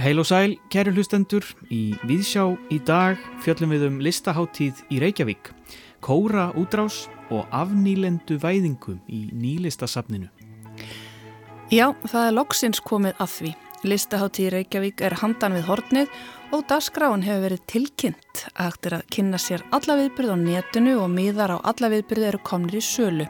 Heil og sæl, kæru hlustendur, í Víðsjá í dag fjöllum við um listaháttíð í Reykjavík, kóra útrás og afnýlendu væðingum í nýlistasafninu. Já, það er loksins komið að því. Listaháttíð í Reykjavík er handan við hornið og dagskráin hefur verið tilkynnt er að kynna sér alla viðbyrð á netinu og miðar á alla viðbyrði eru komnir í sölu.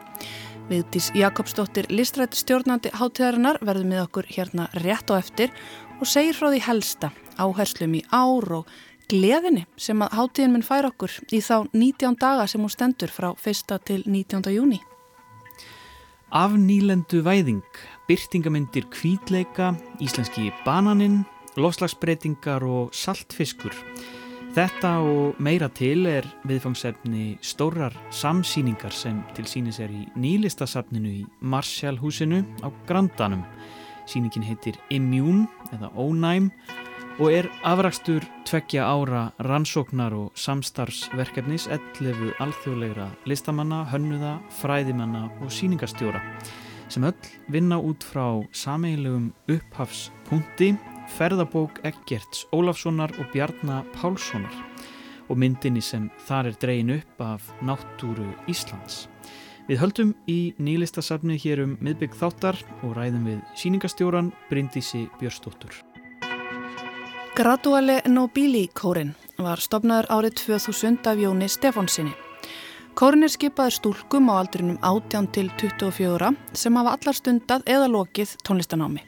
Viðtís Jakobsdóttir, listrætti stjórnandi háttíðarinnar verður með okkur hérna rétt á eftir og segir frá því helsta áherslum í ár og gleðinni sem að hátíðin minn fær okkur í þá 19 daga sem hún stendur frá 1. til 19. júni. Afnýlendu væðing, byrtingamindir kvítleika, íslenski bananinn, loslagsbreytingar og saltfiskur. Þetta og meira til er viðfangsefni stórar samsýningar sem til sínis er í nýlistasafninu í Marsjálhúsinu á Grandanum. Sýningin heitir Immune eða Ónæm og er afrakstur tveggja ára rannsóknar og samstarfsverkefnis 11 alþjóðlegra listamanna, hönnuða, fræðimanna og sýningastjóra sem öll vinna út frá sameigilegum upphafspunkti ferðabók Eggerts Ólafssonar og Bjarnar Pálssonar og myndinni sem þar er dreyin upp af náttúru Íslands. Við höldum í nýlistasafni hér um miðbygg þáttar og ræðum við síningastjóran Bryndísi Björstóttur. Graduale Nobili kórin var stopnaður árið 2000 af Jóni Stefánsinni. Kórin er skipaður stúlkum á aldrinum 18 til 24 sem hafa allar stundað eða lokið tónlistanámi.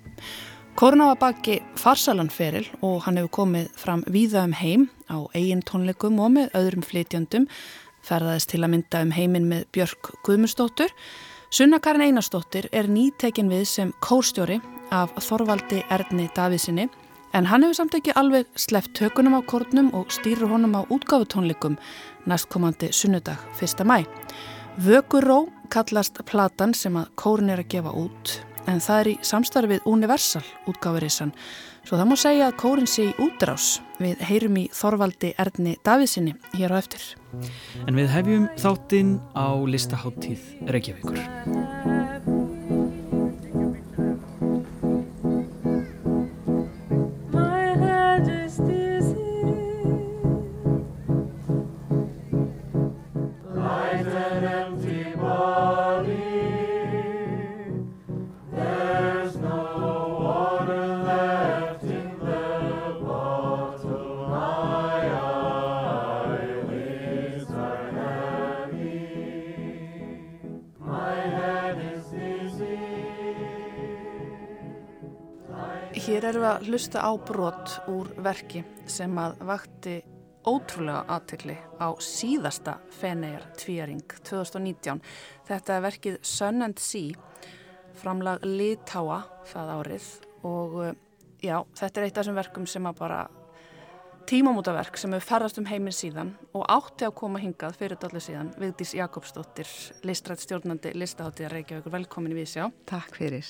Kórin hafa baki farsalanferil og hann hefur komið fram víða um heim á eigin tónleikum og með öðrum flytjandum ferðaðist til að mynda um heiminn með Björk Guðmustóttur. Sunna Karin Einarstóttir er nýtekin við sem kórstjóri af Þorvaldi Erni Davísinni en hann hefur samt ekki alveg sleft tökunum á kórnum og stýrur honum á útgáfutónleikum næstkomandi sunnudag 1. mæ. Vökuró kallast platan sem að kórin er að gefa út en það er í samstarfið Universal útgáfurissan svo það má segja að kórin sé í útrás við heyrum í Þorvaldi Erni Davísinni hér á eftir. En við hefjum þáttinn á listaháttíð Reykjavíkur. Að hlusta á brot úr verki sem að vakti ótrúlega aðtökli á síðasta Fenegar tvíaring 2019. Þetta er verkið Sun and Sea, framlag Litáa það árið og eh, já, þetta er eitt af þessum verkum sem að bara tímamótaverk sem hefur ferðast um heiminn síðan og átti að koma hingað fyrir dollu síðan Vigdís Jakobsdóttir, listrætt stjórnandi listaháttíðar Reykjavík, velkomin í Vísjá. Takk fyrir.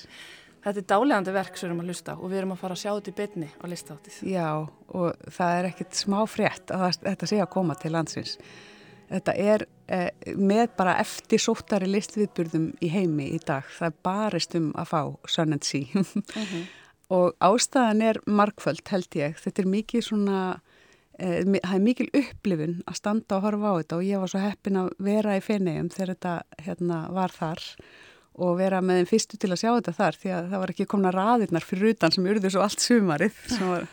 Þetta er dálegandi verk sem við erum að hlusta og við erum að fara að sjá þetta í bytni á listáttið. Já og það er ekkit smá frétt að þetta sé að koma til landsins. Þetta er eh, með bara eftir sóttari listviðburðum í heimi í dag. Það er barist um að fá Sun and Sea. uh -huh. og ástæðan er markföld held ég. Þetta er mikið svona, eh, það er mikil upplifun að standa og horfa á þetta og ég var svo heppin að vera í fenniðum þegar þetta hérna, var þar og vera með þeim fyrstu til að sjá þetta þar því að það var ekki komna raðirnar fyrir utan sem urður svo allt sumarið sem var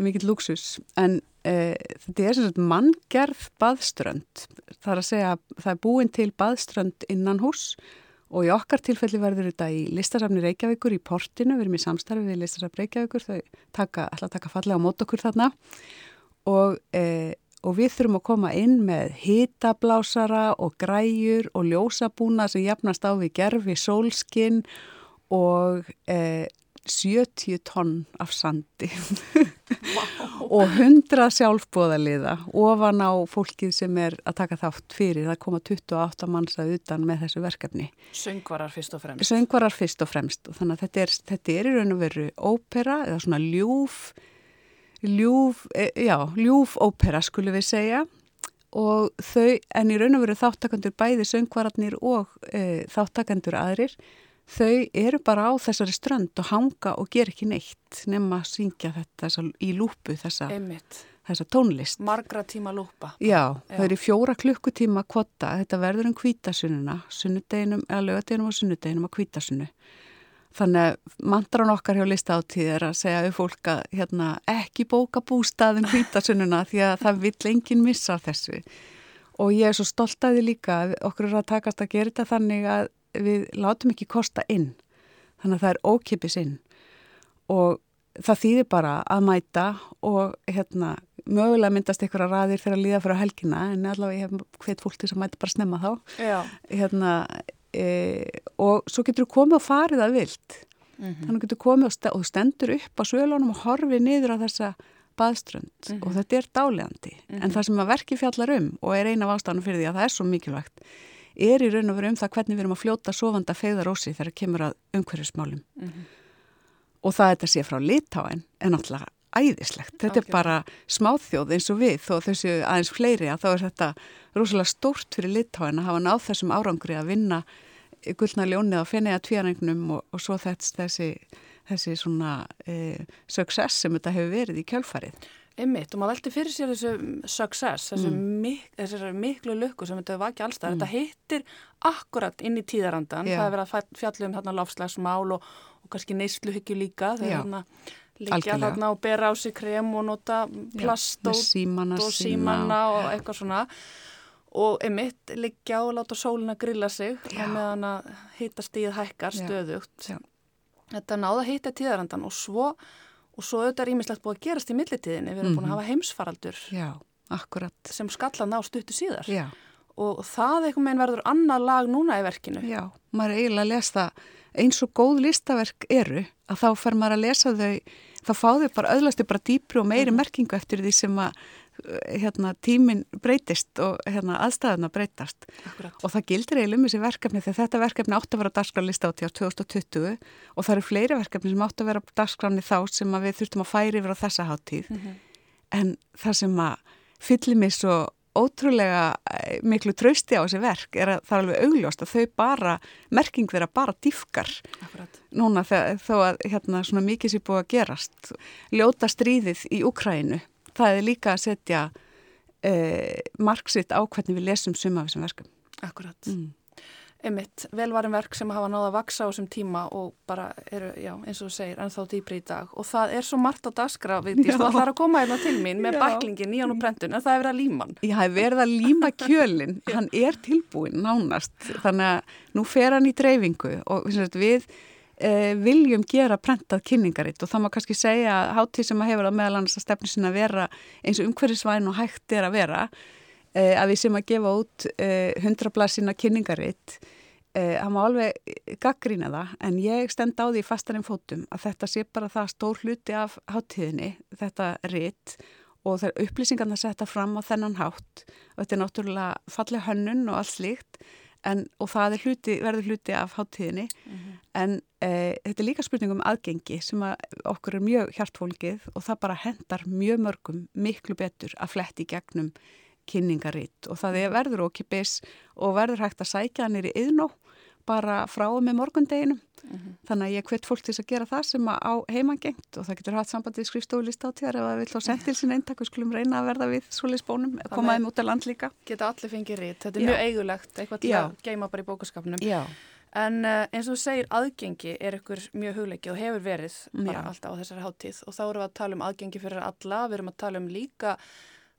mikill luxus en e, þetta er sem sagt manngerð baðströnd. Það er að segja að það er búin til baðströnd innan hús og í okkar tilfelli verður þetta í listasafni Reykjavíkur í portinu, við erum í samstarfi við listasafni Reykjavíkur, þau taka, ætla að taka fallega á mót okkur þarna. Og e, og við þurfum að koma inn með hitablásara og græjur og ljósabúna sem jafnast á við gerfi sólskinn og eh, 70 tonn af sandi wow. og 100 sjálfbóðaliða ofan á fólkið sem er að taka þátt fyrir. Það koma 28 manns að utan með þessu verkefni. Söngvarar fyrst og fremst. Söngvarar fyrst og fremst og þannig að þetta er, þetta er í raun og veru ópera eða svona ljúf ljúf, e, já, ljúf ópera skulum við segja og þau, en í raun og veru þáttakandur bæði söngvararnir og e, þáttakandur aðrir þau eru bara á þessari strönd og hanga og ger ekki neitt nema að syngja þetta þessa, í lúpu þessa, þessa tónlist. Margra tíma lúpa. Já, Já, þau eru fjóra klukkutíma kvota, þetta verður um kvítasununa, sunnudeginum, eða lögadeginum og sunnudeginum að kvítasunnu. Þannig að mandran okkar hjá listáttíð er að segja við fólk að hérna, ekki bóka bústaðin kvítasununa því að það vill enginn missa þessu. Og ég er svo stolt að því líka að okkur er að takast að gera þetta þannig að við látum ekki kosta inn. Þannig að það er ókipis inn. Og það þýðir bara að mæta og hérna mögulega myndast einhverja raðir þegar að líða fyrir helgina en allavega ég hef hveit fólk til að mæta bara snemma þá. Hérna, e, og svo getur þú komið og farið að vilt mm -hmm. þannig getur þú komið og, st og stendur upp á svölunum og horfið niður á þessa baðströnd mm -hmm. og þetta er dálegandi mm -hmm. en það sem að verki fjallar um og er eina af ástafnum fyrir því að það er svo mikilvægt er í raun og veru um það hvernig við erum að fljóta sofanda feyðarósi þegar kemur að umhverjusmálum -hmm. og það þetta sé frá litáin er náttúrulega æðislegt þetta okay. er bara smáþjóð eins og við þó þessu aðeins fleiri að þá er þetta rosalega stórt fyrir litáin að hafa náð þessum árangri að vinna gullna ljónið á fenniða tvíarengnum og, og svo þessi, þessi svona eh, success sem þetta hefur verið í kjálfarið Einmitt og maður veldi fyrir sér þessu success, þessu mm. mik miklu lukku sem þetta var ekki allstað. Mm. Þetta hittir akkurat inn í tíðarandan. Já. Það er verið að fjalla um þarna lofslagsmál og, og kannski neysluhyggju líka. Það er þarna líka þarna og bera á sig krem og nota plast Já, og, símana, og símana og eitthvað svona. Og einmitt liggja og láta sólina grilla sig Já. meðan að hitta stíð hækkar stöðugt. Þetta náða hitta tíðarandan og svo og svo auðvitað er ímislegt búið að gerast í millitíðinni við erum mm búin að mhm. hafa heimsfaraldur Já, sem skallan á stuttu síðar Já. og það eitthvað meðan verður annað lag núna í verkinu Já, maður er eiginlega að lesa eins og góð listaverk eru að þá fer maður að lesa þau þá fá þau bara öðlasti bara dýpru og meiri mm merkingu eftir því sem að hérna, tímin breytist og hérna, aðstæðuna breytast Akkurat. og það gildir eiginlega um þessi verkefni þegar þetta verkefni átt að vera dagskránlista átti á 2020 og það eru fleiri verkefni sem átt að vera dagskránni þá sem við þurftum að færi yfir á þessa háttíð mm -hmm. en það sem að fyllir mig svo ótrúlega eh, miklu trausti á þessi verk er að það er alveg augljóst að þau bara, merking þeirra bara dýfkar núna þó að hérna, svona mikið sé búið að gerast ljóta stríðið í Ukrænu það er líka að setja eh, marksitt á hvernig við lesum suma af þessum verkum. Akkurat. Mm. Einmitt, velvarum verk sem hafa náða að vaksa á þessum tíma og bara eru, já, eins og þú segir, ennþá dýbri í dag og það er svo margt á daskra, við að það er að koma hérna til mín með baklingin, nýjan og brendun en það er verið að líma hann. Já, það er verið að líma kjölinn, hann er tilbúin nánast, þannig að nú fer hann í dreifingu og við viljum gera prentað kynningaritt og það má kannski segja að hátíð sem að hefur að meðal annars að stefni sinna að vera eins og umhverfisvæn og hægt er að vera eh, að við sem að gefa út eh, hundrablasina kynningaritt eh, það má alveg gaggrína það en ég stend á því fastarinn fótum að þetta sé bara það stór hluti af hátíðinni, þetta ritt og það er upplýsingarna að setja fram á þennan hátt og þetta er náttúrulega falleg hönnun og allt slíkt en, og það hluti, verður hluti af háttíðinni mm -hmm. en e, þetta er líka spurning um aðgengi sem að okkur er mjög hjartfólkið og það bara hendar mjög mörgum miklu betur að fletti gegnum kynningaritt og það er verður okkipis og verður hægt að sækja hann er í yðnó bara frá með morgundeginum mm -hmm. þannig að ég hvet fólk til að gera það sem á heimangengt og það getur hatt samband við skrifstofulist átíðar ef það vil þá sendil sín eintak og skulum reyna að verða við svoleiðsbónum að koma þeim út af land líka Geta allir fengið rít, þetta er Já. mjög eigulegt eitthvað til Já. að geima bara í bókaskapnum Já. en uh, eins og þú segir aðgengi er ykkur mjög hugleikið og hefur verið bara alltaf á þessari háttíð og þá erum við að tala um aðgengi fyrir alla, við erum að tala um líka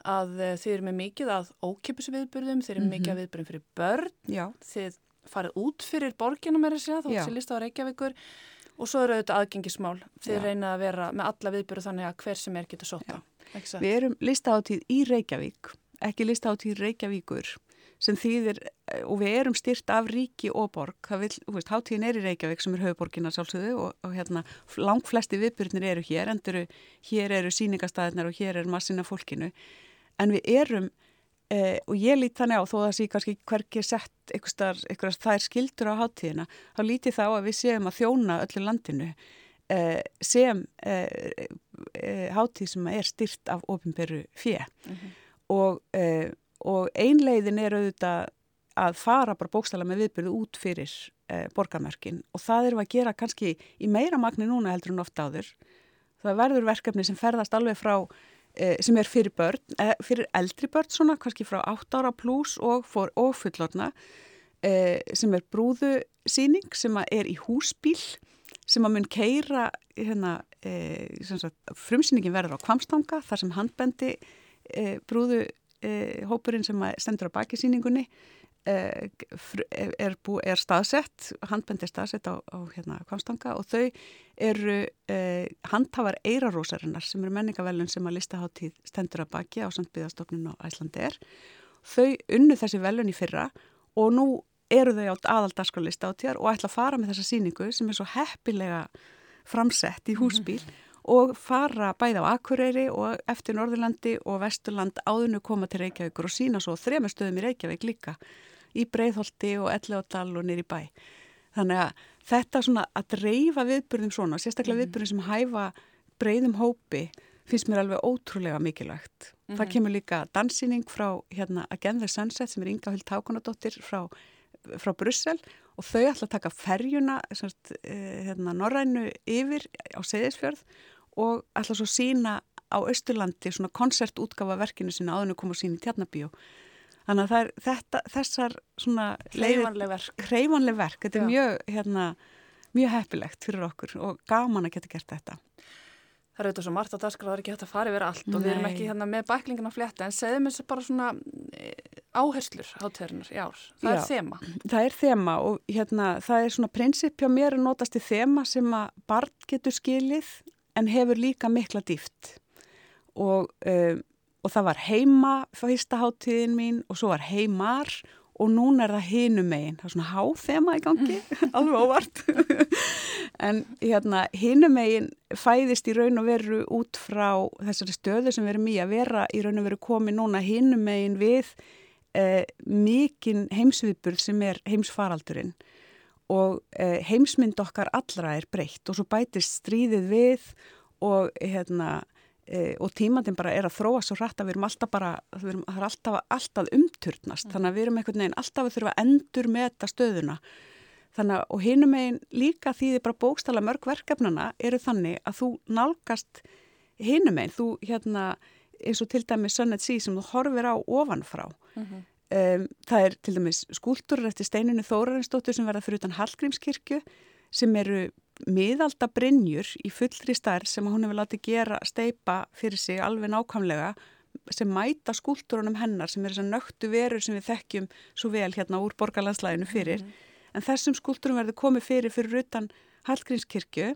að uh, þið eru með mikið að ókipisviðburðum, þið eru mm -hmm. mikið að viðburðum fyrir börn, Já. þið farið út fyrir borginu með þessi að þú sé lista á Reykjavíkur. Og svo eru auðvitað aðgengismál. Þeir reyna að vera með alla viðbyrju þannig að hver sem er getur sota. Við erum lista átíð í Reykjavík, ekki lista átíð Reykjavíkur sem þýðir og við erum styrt af ríki og borg. Það vil, þú veist, hátíðin er í Reykjavík sem er höfuborgina sjálfsögðu og, og hérna langt flesti viðbyrjunir eru hér, enduru hér eru síningastæðinar og hér er massina fólkinu. En við erum Eh, og ég lít þannig á þó að það sé kannski hverkið sett eitthvað þær skildur á háttíðina þá líti þá að við séum að þjóna öllu landinu eh, sem eh, eh háttíð sem er styrt af ofinberu fjö mm -hmm. og, eh, og einleiðin er auðvitað að fara bara bókstala með viðbyrðu út fyrir eh, borgarmörkin og það eru að gera kannski í meira magni núna heldur en ofta áður. Það verður verkefni sem ferðast alveg frá sem er fyrir börn, eh, fyrir eldri börn svona, kannski frá 8 ára pluss og, og fullorna eh, sem er brúðusýning sem er í húsbíl sem að mun keira hérna, frumsýningin verður á kvamstanga þar sem handbendi e, brúðu e, hópurinn sem stendur á bakisýningunni er, bú, er staðsett, handbendi er staðsett á, á hérna, kvamstanga og þau eru e, handhafar eirarósarinnar sem eru menningavelun sem að listaháttíð stendur á baki á Sandbyðastofnun og Æslandi er. Þau unnu þessi velun í fyrra og nú eru þau átt aðaldarskarlista átíðar og ætla að fara með þessa síningu sem er svo heppilega framsett í húsbíl mm. og fara bæði á Akureyri og eftir Norðurlandi og Vesturland áðurnu koma til Reykjavíkur og sína svo þrema stöðum í Reykjavík líka í Breitholti og Elleodal og nýri bæ. Þannig að þetta svona að dreifa viðbyrðum svona, sérstaklega mm. viðbyrðum sem hæfa breyðum hópi finnst mér alveg ótrúlega mikilvægt. Mm -hmm. Það kemur líka dansýning frá hérna Again the Sunset sem er Inga Huld Hákonadóttir frá frá Brussel og þau ætla að taka ferjuna semst, eh, hérna, norrænu yfir á Seyðisfjörð og ætla svo sína á Östurlandi svona koncertútgafa verkinu sinna áðurnu koma að sína í Tjarnabíu þannig að er þetta, þessar svona hreyfanleg verk, verk. þetta er Já. mjög hérna, mjög heppilegt fyrir okkur og gaman að geta gert þetta Það eru auðvitað svo margt á dagskraf, það er ekki hægt að fara yfir allt Nei. og við erum ekki hérna með bæklingina fletta en segðum þessu bara svona áherslur hátíðarinnar í ár. Það Já, er þema. Það er þema og hérna það er svona prinsip hjá mér að notast í þema sem að barn getur skilið en hefur líka mikla dýft og, um, og það var heima fyrsta hátíðin mín og svo var heimar og núna er það hinum megin. Það er svona háþema í gangi, alveg óvart. en hérna hinum megin fæðist í raun og veru út frá þessari stöðu sem erum í að vera í raun og veru komið núna hinum megin við eh, mikinn heimsviðburð sem er heimsfaraldurinn og eh, heimsmynd okkar allra er breytt og svo bætist stríðið við og, hérna, eh, og tímandin bara er að þróa svo hrætt að við erum alltaf bara, erum, það er alltaf, alltaf umturnast, þannig að við erum einhvern veginn alltaf að þurfa að endur með þetta stöðuna. Þannig að, og hinum meginn líka því þið bara bókstala mörg verkefnana eru þannig að þú nálgast hinum meginn, þú hérna eins og til dæmis Sunnet Sí sem þú horfir á ofanfrá. Mm -hmm. um, það er til dæmis skúltúrar eftir steinunni Þórarinsdóttur sem verða fyrir utan Hallgrímskirkju sem eru miðalda brinnjur í fullri starf sem hún hefur látið gera steipa fyrir sig alveg nákvæmlega sem mæta skúltúrunum hennar sem er þess að nögtu verur sem við þekkjum svo vel hérna úr borgarlandslæðinu fyrir. Mm -hmm. En þessum skúltúrum verður komið fyrir fyrir utan Hallgrímskirkju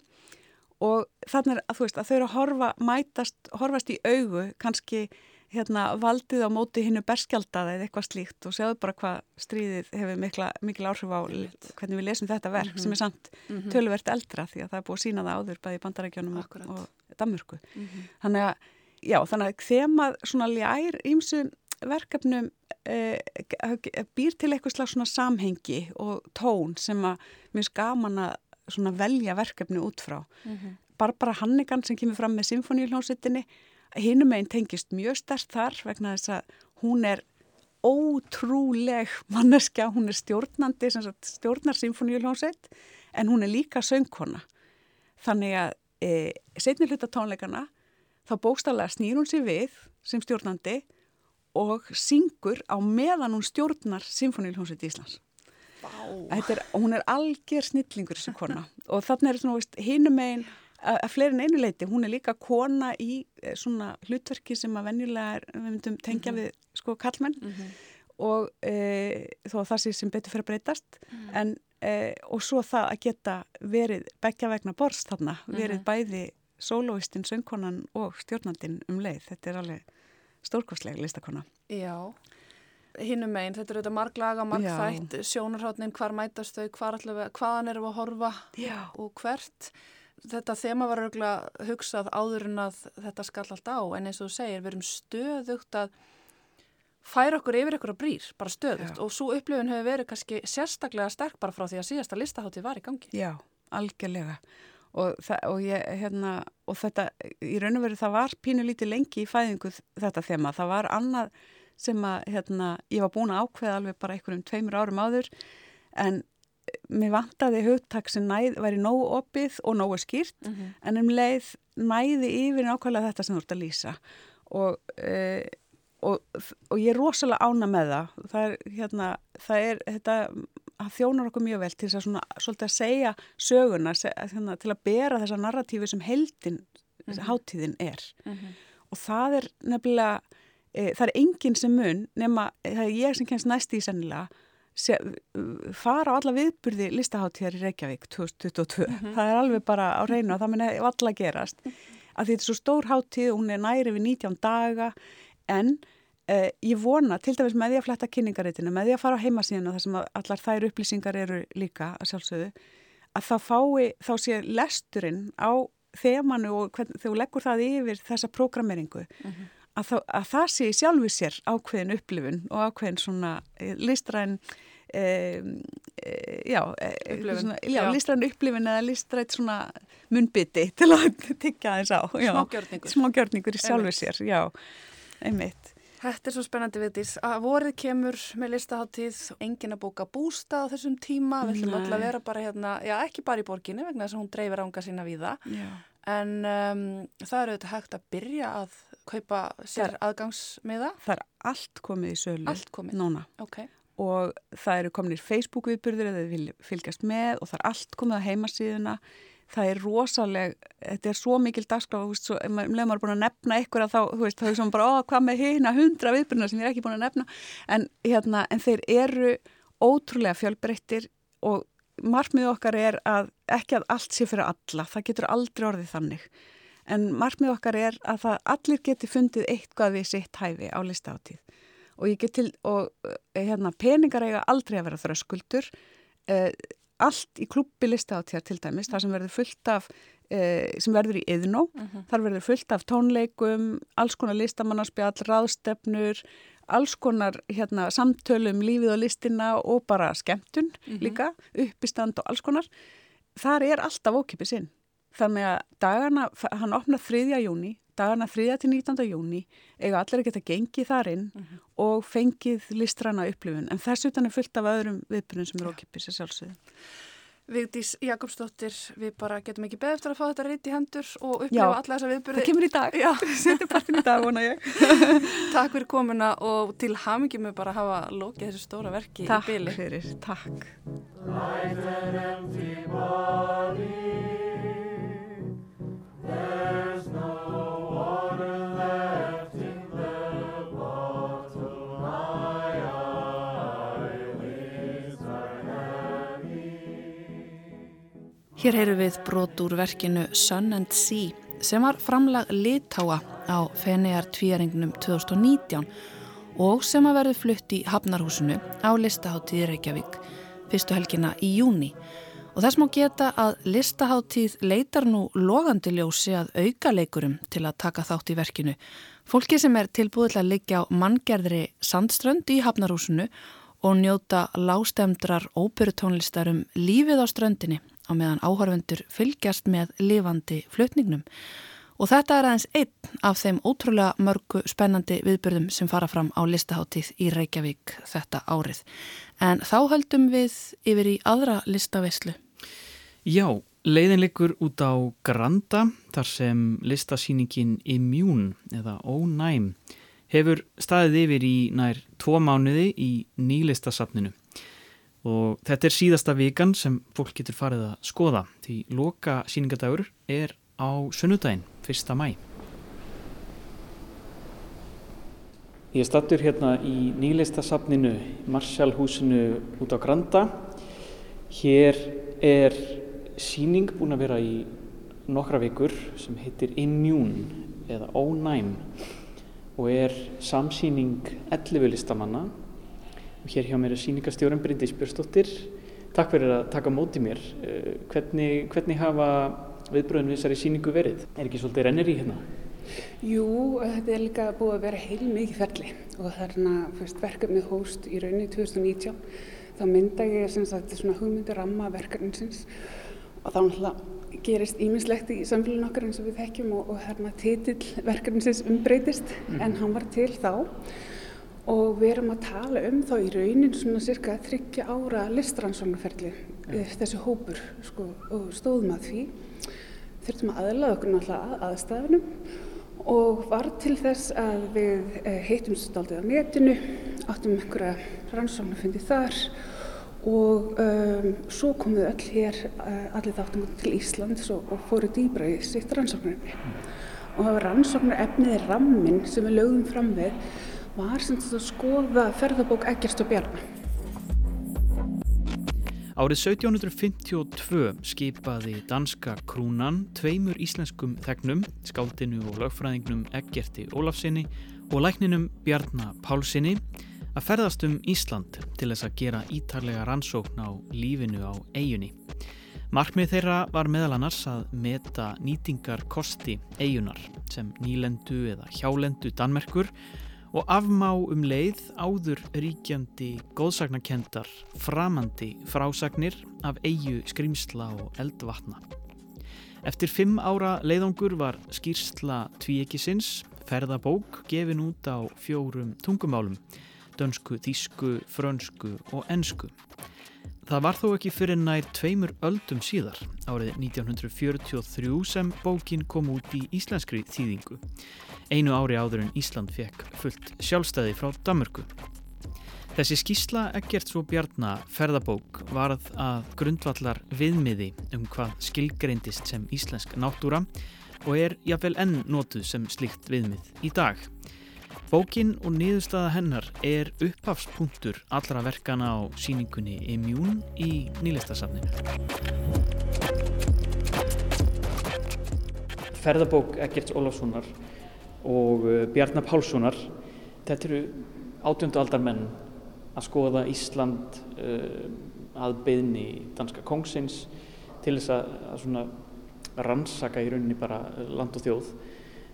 og þannig að þú veist að þau eru að horfa, mætast, horfast í augu kannski hérna, valdið á móti hinnu berskjaldaði eða eitthvað slíkt og séu bara hvað stríðið hefur mikla, mikil áhrif á hvernig við lesum þetta verk mm -hmm. sem er samt mm -hmm. töluvert eldra því að það er búið að sína það áður bæði í bandarækjónum og, og Danmörku. Mm -hmm. Þannig að, já, þannig að þemað svona ljær ímsu verkefnum e, býr til eitthvað slags svona samhengi og tón sem að mér skaman að svona velja verkefni út frá. -hmm. Barbara Hannigan sem kemur fram með symfóníuljónsittinni, hinum einn tengist mjög stærst þar vegna þess að hún er ótrúleg manneskja, hún er stjórnandi, stjórnar symfóníuljónsitt en hún er líka söngkona. Þannig að e, setni hluta tónleikana þá bókstallega snýr hún sér við sem stjórnandi og syngur á meðan hún stjórnar symfóníuljónsitt í Íslands. Er, hún er algjör snillingur þessu kona og þannig er svona hinnum einn að fleirin einu leiti, hún er líka kona í eh, svona hlutverki sem að venjulega er, við myndum tengja mm -hmm. við sko kallmenn mm -hmm. og e, þó það sé sem betur fyrir að breytast mm -hmm. en e, og svo það að geta verið begja vegna borst þarna, verið mhm. bæði sólóistinn, söngkonan og stjórnandinn um leið, þetta er alveg stórkostlega listakona Já hinnum meginn, þetta er auðvitað marglaga, margþætt, sjónarhátnin, hvar mætast þau, hvar allavega, hvaðan við að horfa Já. og hvert. Þetta þema var auðvitað hugsað áður en að þetta skall allt á, en eins og þú segir, við erum stöðugt að færa okkur yfir ykkur að brýr, bara stöðugt Já. og svo upplifun hefur verið kannski sérstaklega sterk bara frá því að síðasta listahátti var í gangi. Já, algjörlega. Og, og, ég, hérna, og þetta, í raun og veru það var pínu lítið lengi í fæðingu þetta þema, það var annað sem að hérna, ég var búin að ákveða alveg bara einhverjum tveimur árum áður en mér vantaði hugtak sem næð, væri nógu opið og nógu skýrt mm -hmm. en um leið næði yfir nákvæmlega þetta sem þú ert að lýsa og, e, og, og ég er rosalega ána með það það er, hérna, það er þetta, það þjónar okkur mjög vel til þess að svona, svolítið að segja söguna se, hérna, til að bera þessa narratífi sem heldin mm -hmm. hátíðin er mm -hmm. og það er nefnilega e, það er enginn sem mun nema það er ég sem kemst næst í sennilega Se, fara á alla viðburði listaháttíðar í Reykjavík 2022. Mm -hmm. Það er alveg bara á reynu og það mun alla gerast. Að þetta er svo stór háttíð hún er næri við 19 daga en eh, ég vona til dæmis með því að fletta kynningaritinu, með því að fara á heimasíðinu þar sem allar þær upplýsingar eru líka að sjálfsögðu, að þá fái, þá sé lesturinn á þemanu og hvern, þegar þú leggur það yfir þessa prógrameringu mm -hmm að, það, að það sé sjálfu sér ákveðin upplifun og ákveðin svona eh, listræn e, e, já, svona, já, já. listræn upplifun eða listræn svona munbytti til að tiggja þess á smágjörningur smágjörningur í sjálfu sér, já, einmitt. Þetta er svo spennandi viðtís að vorið kemur með listaháttíð engin að bóka bústa á þessum tíma. Við ætlum alltaf að vera bara hérna, já ekki bara í borginni vegna þess að hún dreifir ánga sína við það en um, það eru auðvitað hægt að byrja að kaupa sér aðgangsmiða? Það er allt komið í sölu. Allt komið? Núna. Ok. Og það eru kominir Facebook viðbyrðir eða þið fylgjast með og það er allt komið á heimasíðuna. Það er rosaleg, þetta er svo mikil dagskráð, þú veist, svo, ef maður er búin að nefna ykkur að þá, þú veist, þá er svona bara, ó, hvað með hérna hundra viðbyrðina sem ég er ekki búin að nefna, en hérna, en þeir eru ótrúlega fjölbreyttir og margmið okkar er að ekki að allt sé fyrir alla, það getur aldrei orðið þannig en margmið okkar er að allir geti fundið eitthvað við sitt hæfi á listáttíð og ég get til, og eh, hérna, peningar eiga aldrei að vera þröskuldur eh, allt í klubbi listáttíðar til dæmis, það sem verður fullt af eh, sem verður í yðnó uh mhm. -huh. þar verður fullt af tónleikum alls konar listamannarspjall, ráðstefnur alls konar hérna, samtölum um lífið og listina og bara skemmtun mhm. -huh. líka, uppistand og alls konar þar er alltaf ókipið sinn Þannig að dagana, hann opnar 3. júni, dagana 3. til 19. júni eiga allir að geta gengið þar inn mhm. -huh. og fengið listrana upplifun. En þess utan er fullt af öðrum viðbyrjum sem eru okkipið sér sjálfsögðum. Vigdís Jakobsdóttir, við bara getum ekki beð eftir að fá þetta reynd í hendur og upplifa alla þessa viðbyrði. Það kemur í dag, já, setur partin í dag, vona ég. takk fyrir komuna og til hamingjum við bara hafa lókið þessu stóra verki takk í byli. Takk fyrir, takk. Hér heyru við brot úr verkinu Sun and Sea sem var framlag litáa á Fenegar tvíarengnum 2019 og sem að verði flutt í Hafnarhúsinu á listaháttíði Reykjavík fyrstu helgina í júni. Og þess má geta að listaháttíð leitar nú logandi ljósi að auka leikurum til að taka þátt í verkinu. Fólki sem er tilbúið til að leikja á manngerðri sandströnd í Hafnarhúsinu og njóta lágstemdrar óperutónlistar um lífið á ströndinni á meðan áhörfundur fylgjast með lifandi flutningnum. Og þetta er aðeins einn af þeim ótrúlega mörgu spennandi viðbyrðum sem fara fram á listaháttíð í Reykjavík þetta árið. En þá höldum við yfir í aðra listaveislu. Já, leiðin likur út á Granda þar sem listasýningin Immune eða Ónæm hefur staðið yfir í nær tvo mánuði í nýlistasafninu og þetta er síðasta vikan sem fólk getur farið að skoða. Því loka síningadagur er á sunnudaginn, 1. mæ Ég stattur hérna í nýlistasafninu Marsjálfhúsinu út á Granda. Hér er síning búin að vera í nokkra vikur sem heitir Immune eða Ónæm og er samsýning 11 listamanna Hér hjá mér er síningastjórum Bryndis Björnsdóttir. Takk fyrir að taka móti mér. Eh, hvernig, hvernig hafa viðbröðin við þessari síningu verið? Er ekki svolítið rennir í hérna? Jú, þetta er líka búið að vera heil mikið ferli og þarna fyrst verkefnið hóst í rauninni 2019 þá mynda ég sem sagt svona hugmyndir ramma verkefninsins og þá gerist ímislegt í samfélagin okkar eins og við þekkjum og, og hérna titill verkefninsins umbreytist mm. en hann var til þá og við erum að tala um þá í raunin svona cirka þryggja ára listrannsóknarferli ja. þessi hópur sko, og stóðum að því þurftum að aðlaða okkur náttúrulega að aðstafunum og var til þess að við eh, heitum staldið á netinu, áttum einhverja rannsóknarfundi þar og um, svo kom við öll hér uh, allir þáttum til Íslands og, og fóru dýbra í sitt rannsóknarefni mm. og það var rannsóknarefnið rammin sem við lögum fram við var sem að skoða ferðabók Eggerst og Bjarnar Árið 1752 skipaði danska krúnan tveimur íslenskum þegnum, skáldinu og lögfræðingnum Eggerti Ólafsinni og lækninum Bjarnar Pálsinni að ferðast um Ísland til þess að gera ítarlega rannsókn á lífinu á eigunni. Markmið þeirra var meðal annars að meta nýtingar kosti eigunar sem nýlendu eða hjálendu Danmerkur og afmá um leið áður ríkjandi góðsagnakendar framandi frásagnir af eigu skrimsla og eldvatna. Eftir fimm ára leiðangur var skýrsla tvíekisins ferðabók gefin út á fjórum tungumálum dönsku, þísku, frönsku og ensku. Það var þó ekki fyrir nær tveimur öldum síðar, árið 1943 sem bókin kom út í íslenskri þýðingu. Einu ári áður en Ísland fekk fullt sjálfstæði frá Damörku. Þessi skísla ekkert svo bjarnar ferðabók varð að grundvallar viðmiði um hvað skilgreindist sem íslensk náttúra og er jáfnvel enn notuð sem slikt viðmið í dag. Bókin og niðurstaða hennar er upphafspunktur allra verkana á síningunni Immune í nýlistasafninu. Ferðabók Eggerts Ólafssonar og uh, Bjarnar Pálssonar, þetta eru átjöndu aldar menn að skoða Ísland uh, að beðni danska kongsins til þess að, að rannsaka í rauninni bara land og þjóð.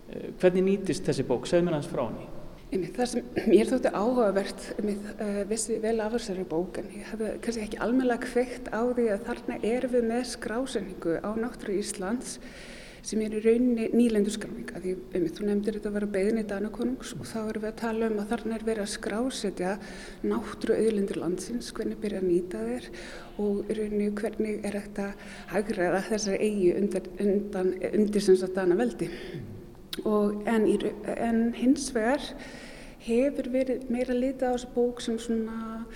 Uh, hvernig nýtist þessi bók? Segð mér aðeins frá henni. Það sem mér þótti áhugavert með uh, vissi vel af þessari bók en ég hafði kannski ekki almennilega kveikt á því að þarna erum við með skrásenningu á náttúru Íslands sem er í rauninni nýlenduskráning því um, þú nefndir þetta að vera beðin í Danakonungs og þá erum við að tala um að þarna er verið að skrásetja náttúru auðlendur landsins, hvernig byrja að nýta þér og í rauninni hvernig er þetta hagraða þessari eigi undan, undan, undir sem sagt Dana veldi og en, en hins vegar hefur verið meira litið á þessu bók sem svona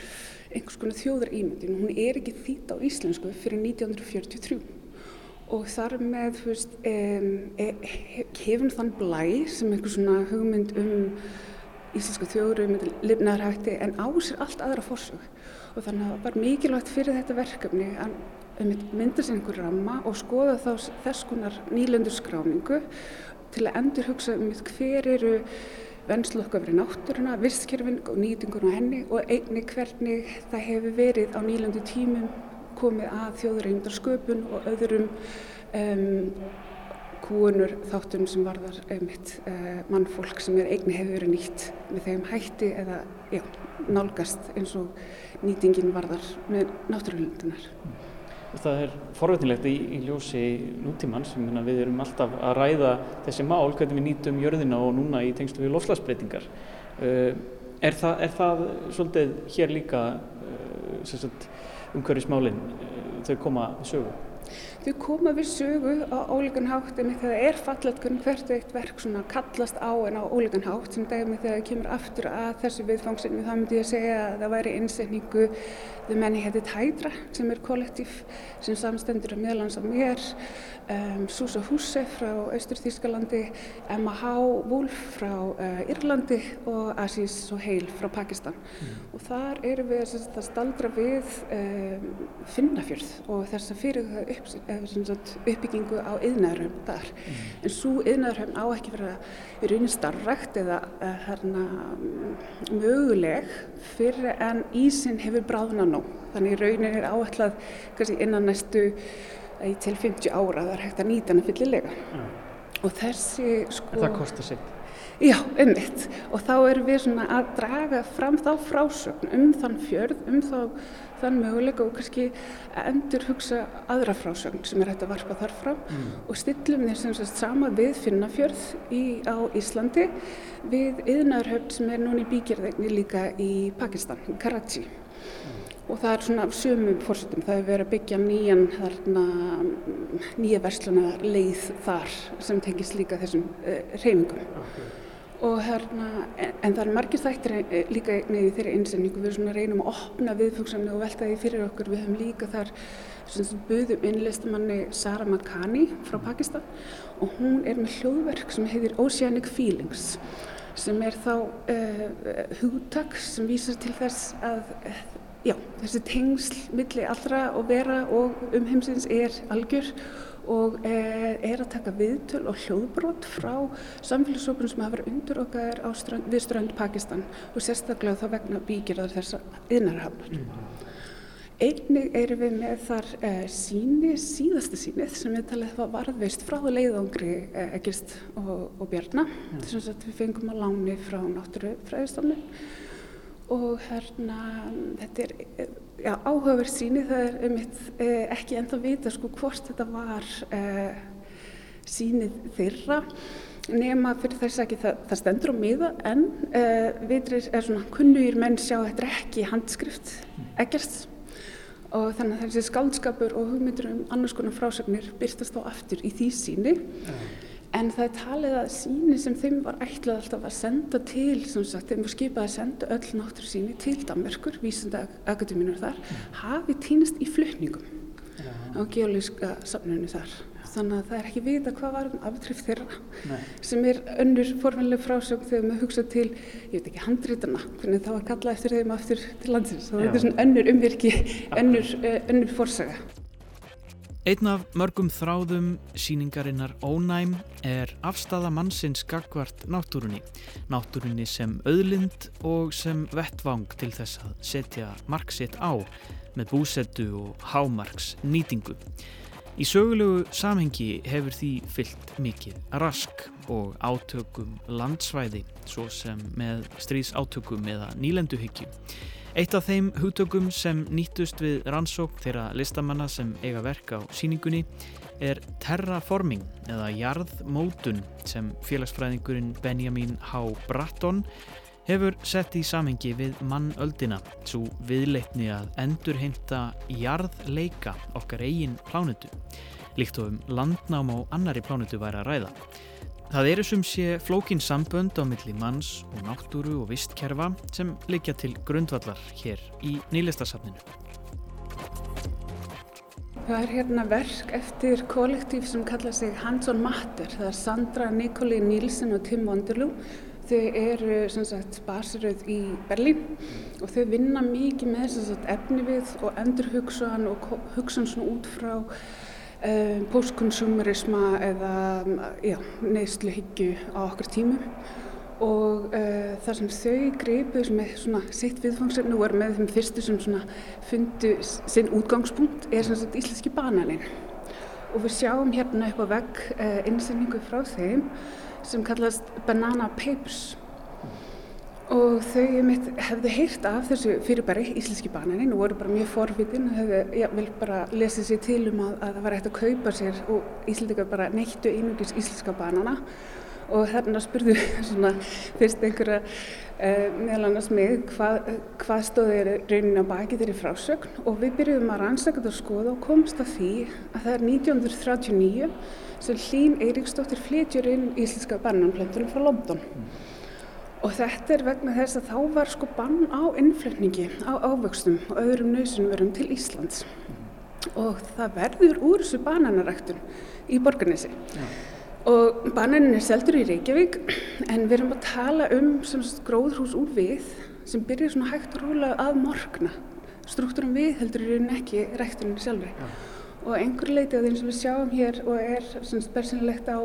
einhvers konar þjóðar ímyndin hún er ekki þýtt á íslensku fyrir 1943 og þar með veist, um, hefur þann blæ sem einhvers svona hugmynd um íslenska þjóður um lifnaðarhætti en á sér allt aðra fórsög og þannig að það var mikilvægt fyrir þetta verkefni að mynda sér einhver ramma og skoða þá þess konar nýlendurskráningu til að endur hugsa um hver eru vennslu okkar verið náttúruna, visskerfin og nýtingun á henni og einni hvernig það hefur verið á nýlandu tímum komið að þjóðurreindar sköpun og öðrum um, kúunur þáttum sem varðar einmitt uh, mannfólk sem er eigni hefur verið nýtt með þeim hætti eða já, nálgast eins og nýtingin varðar með náttúrulundunar það er forveitinlegt í, í ljósi nútímann sem við erum alltaf að ræða þessi mál, hvernig við nýtum jörðina og núna í tengstu við lofslagsbreytingar uh, er, það, er það svolítið hér líka uh, umhverfismálinn uh, þau koma sögu? Þau koma við sögu á ólíkan hátt en það er hvernig hvert eitt verk kallast á en á ólíkan hátt sem dæmi þegar það kemur aftur að þessu viðfangsinu þá myndi ég að segja að það væri innsetningu The Many Headed Hydra sem er kollektív sem samstendur að meðlans á mér, um, Susa Husse frá Austur-Þýskalandi, Emma H. Wolf frá uh, Írlandi og Aziz Sohail frá Pakistan. Mm. Og þar erum við að staldra við um, Finnafjörð og þess að fyrir upp, uppbyggingu á yðnæðurhöfn þar. Mm. En svo yðnæðurhöfn á ekki vera í raunin starrakt eða uh, herna, möguleg fyrir en ísin hefur bráðnað nóg. Þannig raunin er áætlað kannski innan næstu eh, til 50 ára það er hægt að nýta hana fyllilega. Ja. Og þessi sko... En það kostar sitt? Já, ummitt og þá erum við svona að draga fram þá frásögn um þann fjörð, um þá þann möguleika og kannski endur hugsa aðra frásögn sem er hægt að varpa þar fram mm. og stillum þeir sem sagt sama við Finnafjörð í, á Íslandi við yðnaðurhöfn sem er núni í bíkjörðegni líka í Pakistan, Karachi mm. og það er svona sömum fórsettum, það er verið að byggja nýjan þarna, nýja versluna leið þar sem tengist líka þessum uh, reyfingum okay og hérna, en það er margir þættir eh, líka með þeirri einsendingu, við reynum að opna viðfungsamni og velta því fyrir okkur, við höfum líka þar buðum innlistamanni Sara Makani frá Pakistan. Og hún er með hljóðverk sem heitir Oceanic Feelings sem er þá uh, hugtak sem vísar til þess að uh, já, þessi tengsl milli allra og vera og um heimsins er algjör og eh, er að taka viðtöl og hljóðbrot frá samfélagsókunum sem hafa verið undir okkar strönd, við strönd Pakistan og sérstaklega þá vegna bíkirðar þessa yðnarhafnar. Mm. Einnig erum við með þar eh, síni, síðasta sínið sem við talið var varðveist frá leiðangri eh, Egist og, og Bjarnar. Mm. Þess að við fengum á láni frá náttúrufræðistofnun og hérna þetta er já, áhugaverð síni það er eitt eh, ekki enda að vita sko hvort þetta var eh, sínið þeirra nema fyrir þess að það, það stendur á miða en eh, vitrir er svona kunnugir menn sjá þetta er ekki handskrift ekkert og þannig að þessi skáldskapur og hugmyndur um annars konar frásagnir byrtast á aftur í því síni En það er talið að síni sem þeim var ætlað alltaf að senda til, sem sagt, þeim var skipað að senda öll náttúr síni til Danmörkur, vísenda akademinar þar, hafi týnist í flutningum ja. á geolíska safnunum þar. Þannig að það er ekki vita hvað var um aftrif þeirra, Nei. sem er önnur forvennileg frásögn þegar maður hugsa til, ég veit ekki, handrítana, hvernig það var kallað eftir þeim aftur til landsins. Það er svona önnur umvirki, önnur, eh, önnur fórsaga. Einn af mörgum þráðum síningarinnar Ónæm er afstafa mannsins gagvart náttúrunni. Náttúrunni sem auðlind og sem vettvang til þess að setja marksitt á með búsettu og hámarks nýtingu. Í sögulegu samhengi hefur því fyllt mikið rask og átökum landsvæði svo sem með stríðsátökum eða nýlenduhyggju. Eitt af þeim hugtökum sem nýttust við rannsók þeirra listamanna sem eiga verk á síningunni er terraforming eða jarðmótun sem félagsfræðingurinn Benjamin H. Bratton hefur sett í samhengi við mannöldina svo viðleitni að endurheimta jarðleika okkar eigin plánutu líkt og um landnám á annari plánutu væri að ræða. Það eru sem sé flókin sambönd á milli manns og náttúru og vistkerfa sem leikja til grundvallar hér í nýlistasafninu. Það er hérna verk eftir kollektíf sem kalla sig Hands on Matter. Það er Sandra Nikoli Nílsen og Tim Wonderloo. Þau eru sagt, basiröð í Berlín og þau vinna mikið með sagt, efni við og endur hugsan og hugsan út frá um, postkonsumerisma eða neysluhyggju á okkur tímum. Og uh, þar sem þau greipuð með svona sitt viðfangsefni og er með þeim fyrstu sem svona fundu sinn útgangspunkt er svona svona íslenski bananinn. Og við sjáum hérna upp á vegg uh, innsendingu frá þeim sem kallast Banana Papers og þau mitt hefðu heyrt af þessu fyrirbæri íslenski bananinn og voru bara mjög forvitin og hefðu já, vel bara lesið sér til um að, að það var hægt að kaupa sér og íslendika bara neittu einugis íslenska banana og þarna spurðu svona fyrst einhverja uh, meðal annars mig hvað, hvað stóði raunin á baki þeirri frásögn og við byrjuðum að rannsaka þetta og skoða og komst að því að það er 1939 sem Hlín Eiríksdóttir flytjur inn íslenska bananplöntunum frá London mm. Og þetta er vegna þess að þá var sko bann á innflutningi, á ávöxtum og öðrum nöðsynverum til Íslands. Og það verður úr þessu bananaræktun í borgarnesi. Ja. Og bananin er seldur í Reykjavík en við erum að tala um gróðhús úr við sem byrjar svona hægt og róla að morgna. Struktúrum við heldur í rauninni ekki ræktuninni sjálfur. Ja. Og einhver leiti að því sem við sjáum hér og er svona spersinlegt á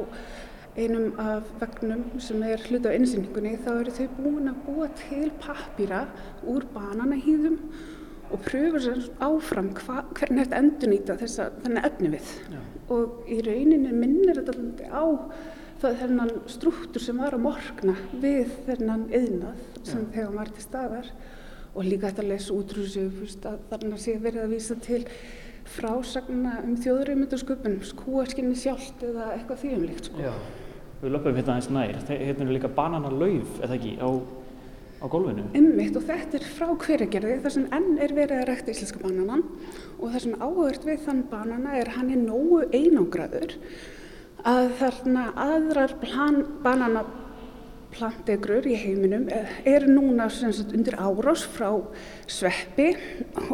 einum af vegnum sem er hluti á einsýningunni þá eru þau búin að búa til pappýra úr bananahýðum og pröfur sér áfram hva, hvernig þetta endur nýta þess að þannig efni við Já. og í rauninni minnir þetta á þennan struktúr sem var að morgna við þennan yðnað sem Já. þegar var til staðar og líka þetta lesa útrúsi að þarna sé verið að vísa til frásagna um þjóðurauðmyndasköpun skúaskinni sjálft eða eitthvað því umlíkt sko. Við löpum hérna aðeins nær. Hérna er líka bananalauf eða ekki á, á gólfinu? Ymmitt og þetta er frá hveragerði þar sem enn er verið að rekta íslenska bananan. Og það sem áhört við þann banana er hann er nógu einangraður að þarna aðrar bananaplantegrur í heiminum eh, eru núna sagt, undir árás frá sveppi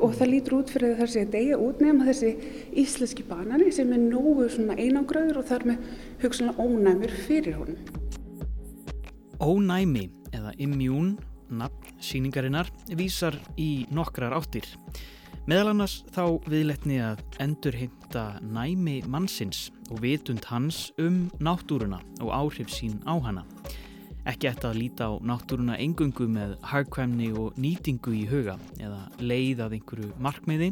og það lítur út fyrir þessi að deyja út nefn þessi íslenski banani sem er nógu einangraður og þar með hugsanlega ónæmur fyrir honum. Ónæmi eða immjún, nafn síningarinnar, vísar í nokkrar áttir. Meðal annars þá viðletni að endurheimta næmi mannsins og vitund hans um náttúruna og áhrif sín á hana. Ekki eftir að líta á náttúruna engungu með hagkvæmni og nýtingu í huga eða leið að einhverju markmiði,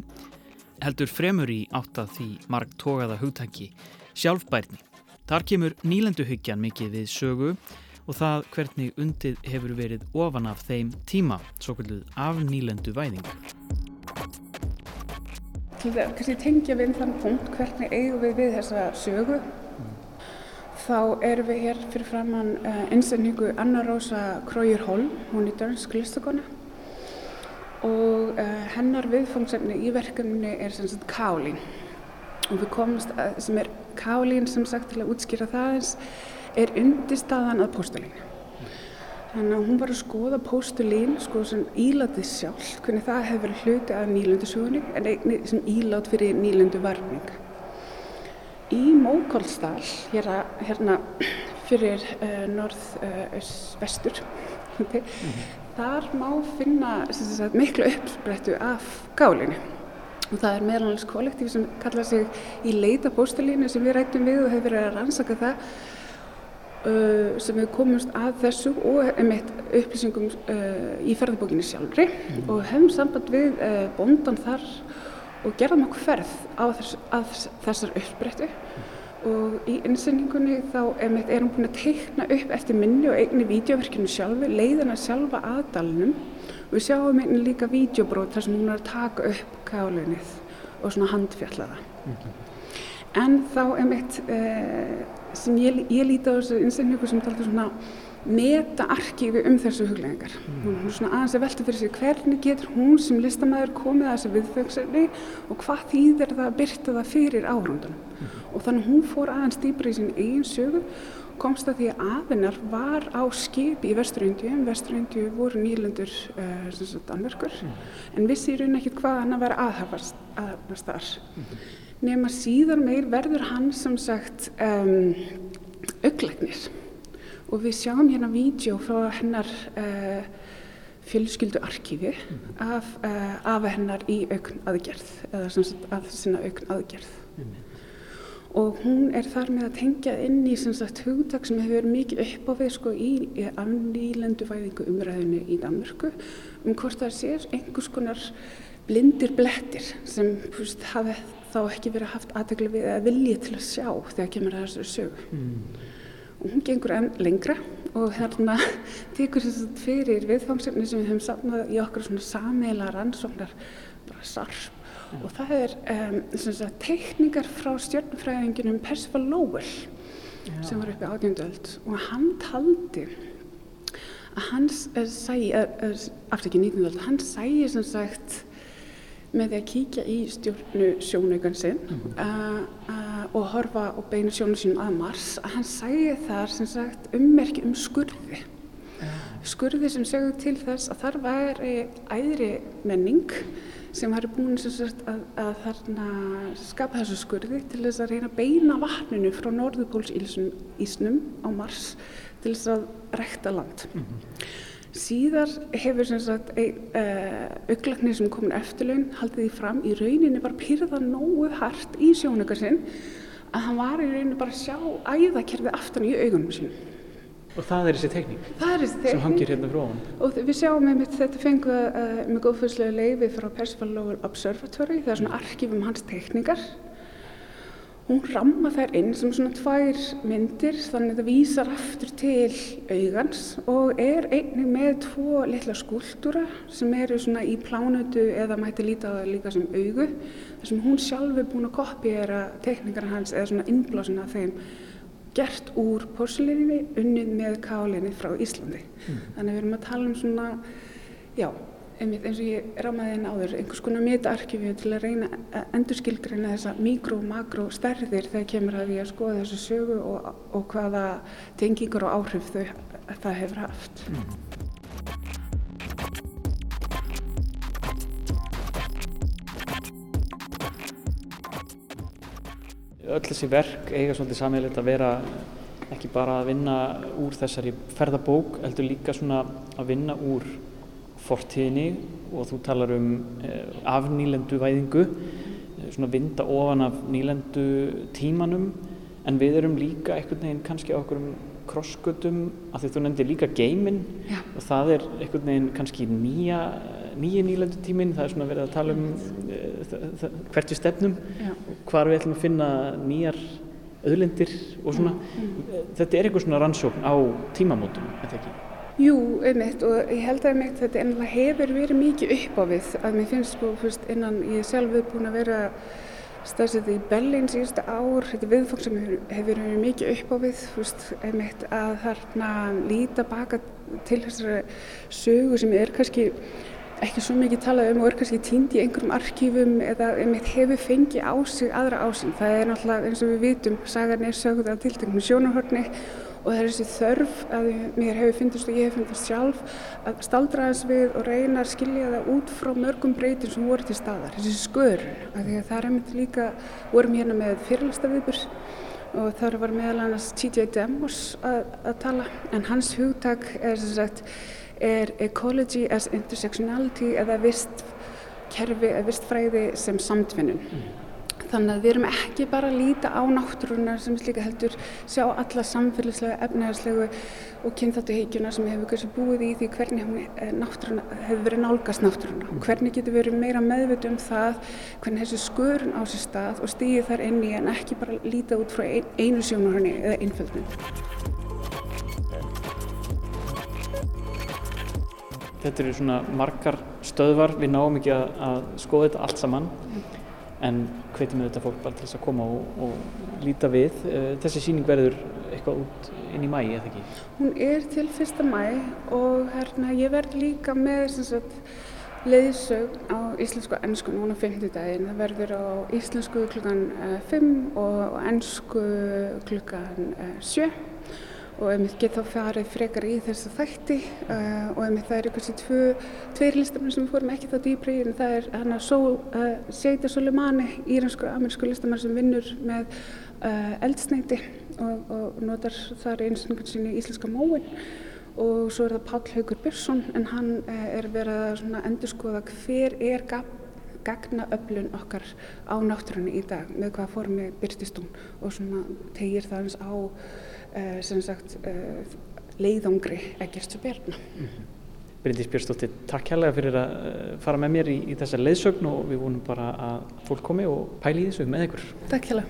heldur fremur í átt að því mark tókaða hugtæki sjálfbærni. Þar kemur nýlenduhyggjan mikið við sögu og það hvernig undið hefur verið ofan af þeim tíma, svo kvölduð af nýlendu væðingu kannski tengja við þann punkt hvernig eigum við við þessa sögu. Þá erum við hér fyrir framann einstakningu Anna Rósa Krójur Holm, hún er dönsk listakona. Og uh, hennar viðfangsefni í verkefni er sem sagt kálín og við komumst að sem er kálín sem sagt til að útskýra það eins er undirstaðan að postulínu Þannig að hún var að skoða postulín, skoða sem ílatið sjálf, hvernig það hefur verið hluti af nýlundusögunni en einni sem ílat fyrir nýlundu varning. Í Mókólsdal, hérna, hérna fyrir uh, norð-vestur, uh, mm -hmm. þar má finna sagt, miklu uppsprettu af gálinu. Og það er meðlands kollektíf sem kallar sig í leita postulínu sem við rættum við og hefur verið að rannsaka það Uh, sem við komumst að þessu og einmitt upplýsingum í ferðarbókinni sjálfri mm. og hefum samband við bondan þar og gerðum okkur ferð á þess, þess, þessar uppbreyttu mm. og í innsendingunni þá erum búin að teikna upp eftir minni og eigni vídeoverkinu sjálfi, leiðina sjálfa aðdalunum og við sjáum einni líka vídeobrót þar sem hún er að taka upp kálunnið og svona handfjallaða. Mm. En þá einmitt sem ég, ég líti á þessu einstaklingu sem taldur svona meta arkífi um þessu huglegingar. Mm. Hún er svona aðeins að velta fyrir sig hvernig getur hún sem listamæður komið að þessu viðföngsefni og hvað þýðir það að byrta það fyrir áhrundunum. Mm. Og þannig hún fór aðeins dýbra í sín eigin sögu komst að því að aðinnar var á skipi í Vesturindju, Vesturindju voru nýlendur uh, eh, Danverkur, mm. en vissi í raun ekkert hvað hann að vera aðhafast þar. Mm nema síðan meir verður hann sem sagt um, auglegnir og við sjáum hérna vídeo frá hennar uh, fjölskyldu arkífi mm. af, uh, af hennar í augn aðgerð eða sem sagt af sinna augn aðgerð mm. og hún er þar með að tengja inn í sem sagt hugdag sem hefur verið mikið upp á við sko í, í afnýlendu væðingu umræðinu í Danmörku um hvort það sé einhvers konar blindir blettir sem fúst, hafi þá ekki verið haft aðtegli við að vilja til að sjá þegar kemur að þessu sögu. Mm. Hún gengur enn lengra og hérna tekur þess að fyrir viðfangsefni sem við höfum samnað í okkur svona sameila rannsóknar bara sarf. Mm. Og það er um, sagt, teikningar frá stjórnfræðinginum Percival Lowell Já. sem var uppi átjöndöld og hann taldi að hans uh, sæi, uh, aftur ekki 19. hann sæi sem sagt með því að kíkja í stjórnu sjónaugan sinn mm -hmm. Og horfa og beina sjónu sínum að Mars að hann sæði þar sem sagt ummerki um skurði yeah. skurði sem segðu til þess að þar væri æðri menning sem har búin sagt, að, að þarna skapa þessu skurði til þess að reyna að beina vatninu frá norðupólsísnum á Mars til þess að rekta land mm -hmm. Síðar hefur uh, sem komin eftirlaun haldið því fram í rauninni bara pyrða nógu hart í sjónökar sinn að hann var í rauninni bara að sjá æðakerfið aftan í augunum sín. Og það er þessi tekník? Það er þessi tekník. Sem hangir hérna frá hann? Og við sjáum með mitt þetta fengu uh, með góðfuslega leiði frá Percival Lowell Observatory, það er svona arkífum hans tekníkar hún ramma þær inn sem svona tvær myndir þannig að það vísar aftur til augans og er einnig með tvo litla skúltúra sem eru svona í plánutu eða mætti líta á það líka sem augu þar sem hún sjálf er búin að kopjera tekningar hans eða svona innblásin af þeim gert úr porsulinni unnið með kálinni frá Íslandi mm. þannig að við erum að tala um svona já einmitt eins og ég ramaði inn áður einhvers konar meta-arkífið til að reyna að endurskilgreina þessa mikró- og makró-stærðir þegar kemur að því að skoða þessu sögu og, og hvaða tengingur og áhrif þau, það hefur haft. Mm. Öll þessi verk eiga svolítið sammeilegt að vera ekki bara að vinna úr þessari ferðabók, heldur líka svona að vinna úr fortíðinni og þú talar um eh, af nýlendu væðingu, eh, svona vinda ofan af nýlendu tímanum en við erum líka einhvern veginn kannski á okkur um krossgötum af því þú nefndir líka geiminn og það er einhvern veginn kannski nýja, nýja nýlendu tíminn, það er svona verið að tala um uh, hvert við stefnum Já. hvar við ætlum að finna nýjar auðlendir og svona, mm. Mm. þetta er einhvers svona rannsókn á tímamótum, þetta ekki? Jú, einmitt og ég held að einmitt þetta ennlega hefur verið mikið upp á við að mér finnst sko fyrst innan ég sjálf við búin að vera stafsett í Berlín síðustu ár, þetta viðfólk sem hefur, verið mikið upp á við, fyrst einmitt að þarna líta baka til þessari sögu sem er kannski ekki svo mikið talað um og er kannski týnd í einhverjum arkífum eða einmitt hefur fengið á sig aðra ásinn. Það er náttúrulega eins og við vitum, sagan er sögð af tilteknum sjónahörni og það er þessi þörf að mér hefur fyndist og ég hef fyndist sjálf að staldra þess við og reyna að skilja það út frá mörgum breytin sem voru til staðar, þessi skörun, af því að það er einmitt líka, vorum hérna með fyrirlastafýbur og þar var meðal annars T.J. Demos að, að tala en hans hugtak er sem sagt er ecology as intersectionality eða vist kerfi vistfræði sem samtvinnun. Mm. Þannig að við erum ekki bara að líta á náttúruna sem slíka heldur sjá alla samfélagslega, efnæðarslegu og kynþáttuheikjuna sem hefur kannski búið í því hvernig náttúruna hefur verið nálgast náttúruna og hvernig getur verið meira meðviti um það hvernig þessi skörun á sér stað og stýði þar inn í en ekki bara líta út frá ein, einu sjónurhörni eða einföldnum. Þetta eru svona margar stöðvar, við náum ekki að, að skoða þetta allt saman en hvetjum við þetta fólk bara til þess að koma og, og líta við. Eh, þessi síning verður eitthvað út inn í mæi, eða ekki? Hún er til fyrsta mæ og hérna ég verð líka með leiðsög á íslensku og ennsku núna 50 daginn. Það verður á íslensku klukkan 5 eh, og ennsku klukkan 7 eh, og einmitt get þá farið frekar í þessu þætti uh, og einmitt það eru kannski tvö, tveir listamenn sem við fórum ekki þá dýbri en það er hann að uh, Seita Soleimani, íransku amerísku listamenn sem vinnur með uh, eldsneiti og, og notar þar eins og einhvern sinni íslenska móin og svo er það Páll Haugur Björnsson en hann er verið að endur skoða hver er gagna öflun okkar á náttúrunni í dag með hvaða formi byrtist hún og svona tegir það eins á Eh, sem sagt eh, leiðangri ekkert svo berna. Mm -hmm. Bryndís Björnstóttir, takk hérlega fyrir að eh, fara með mér í, í þessa leiðsögn og við vonum bara að fólk komi og pæli í þessu með ykkur. Takk hérlega.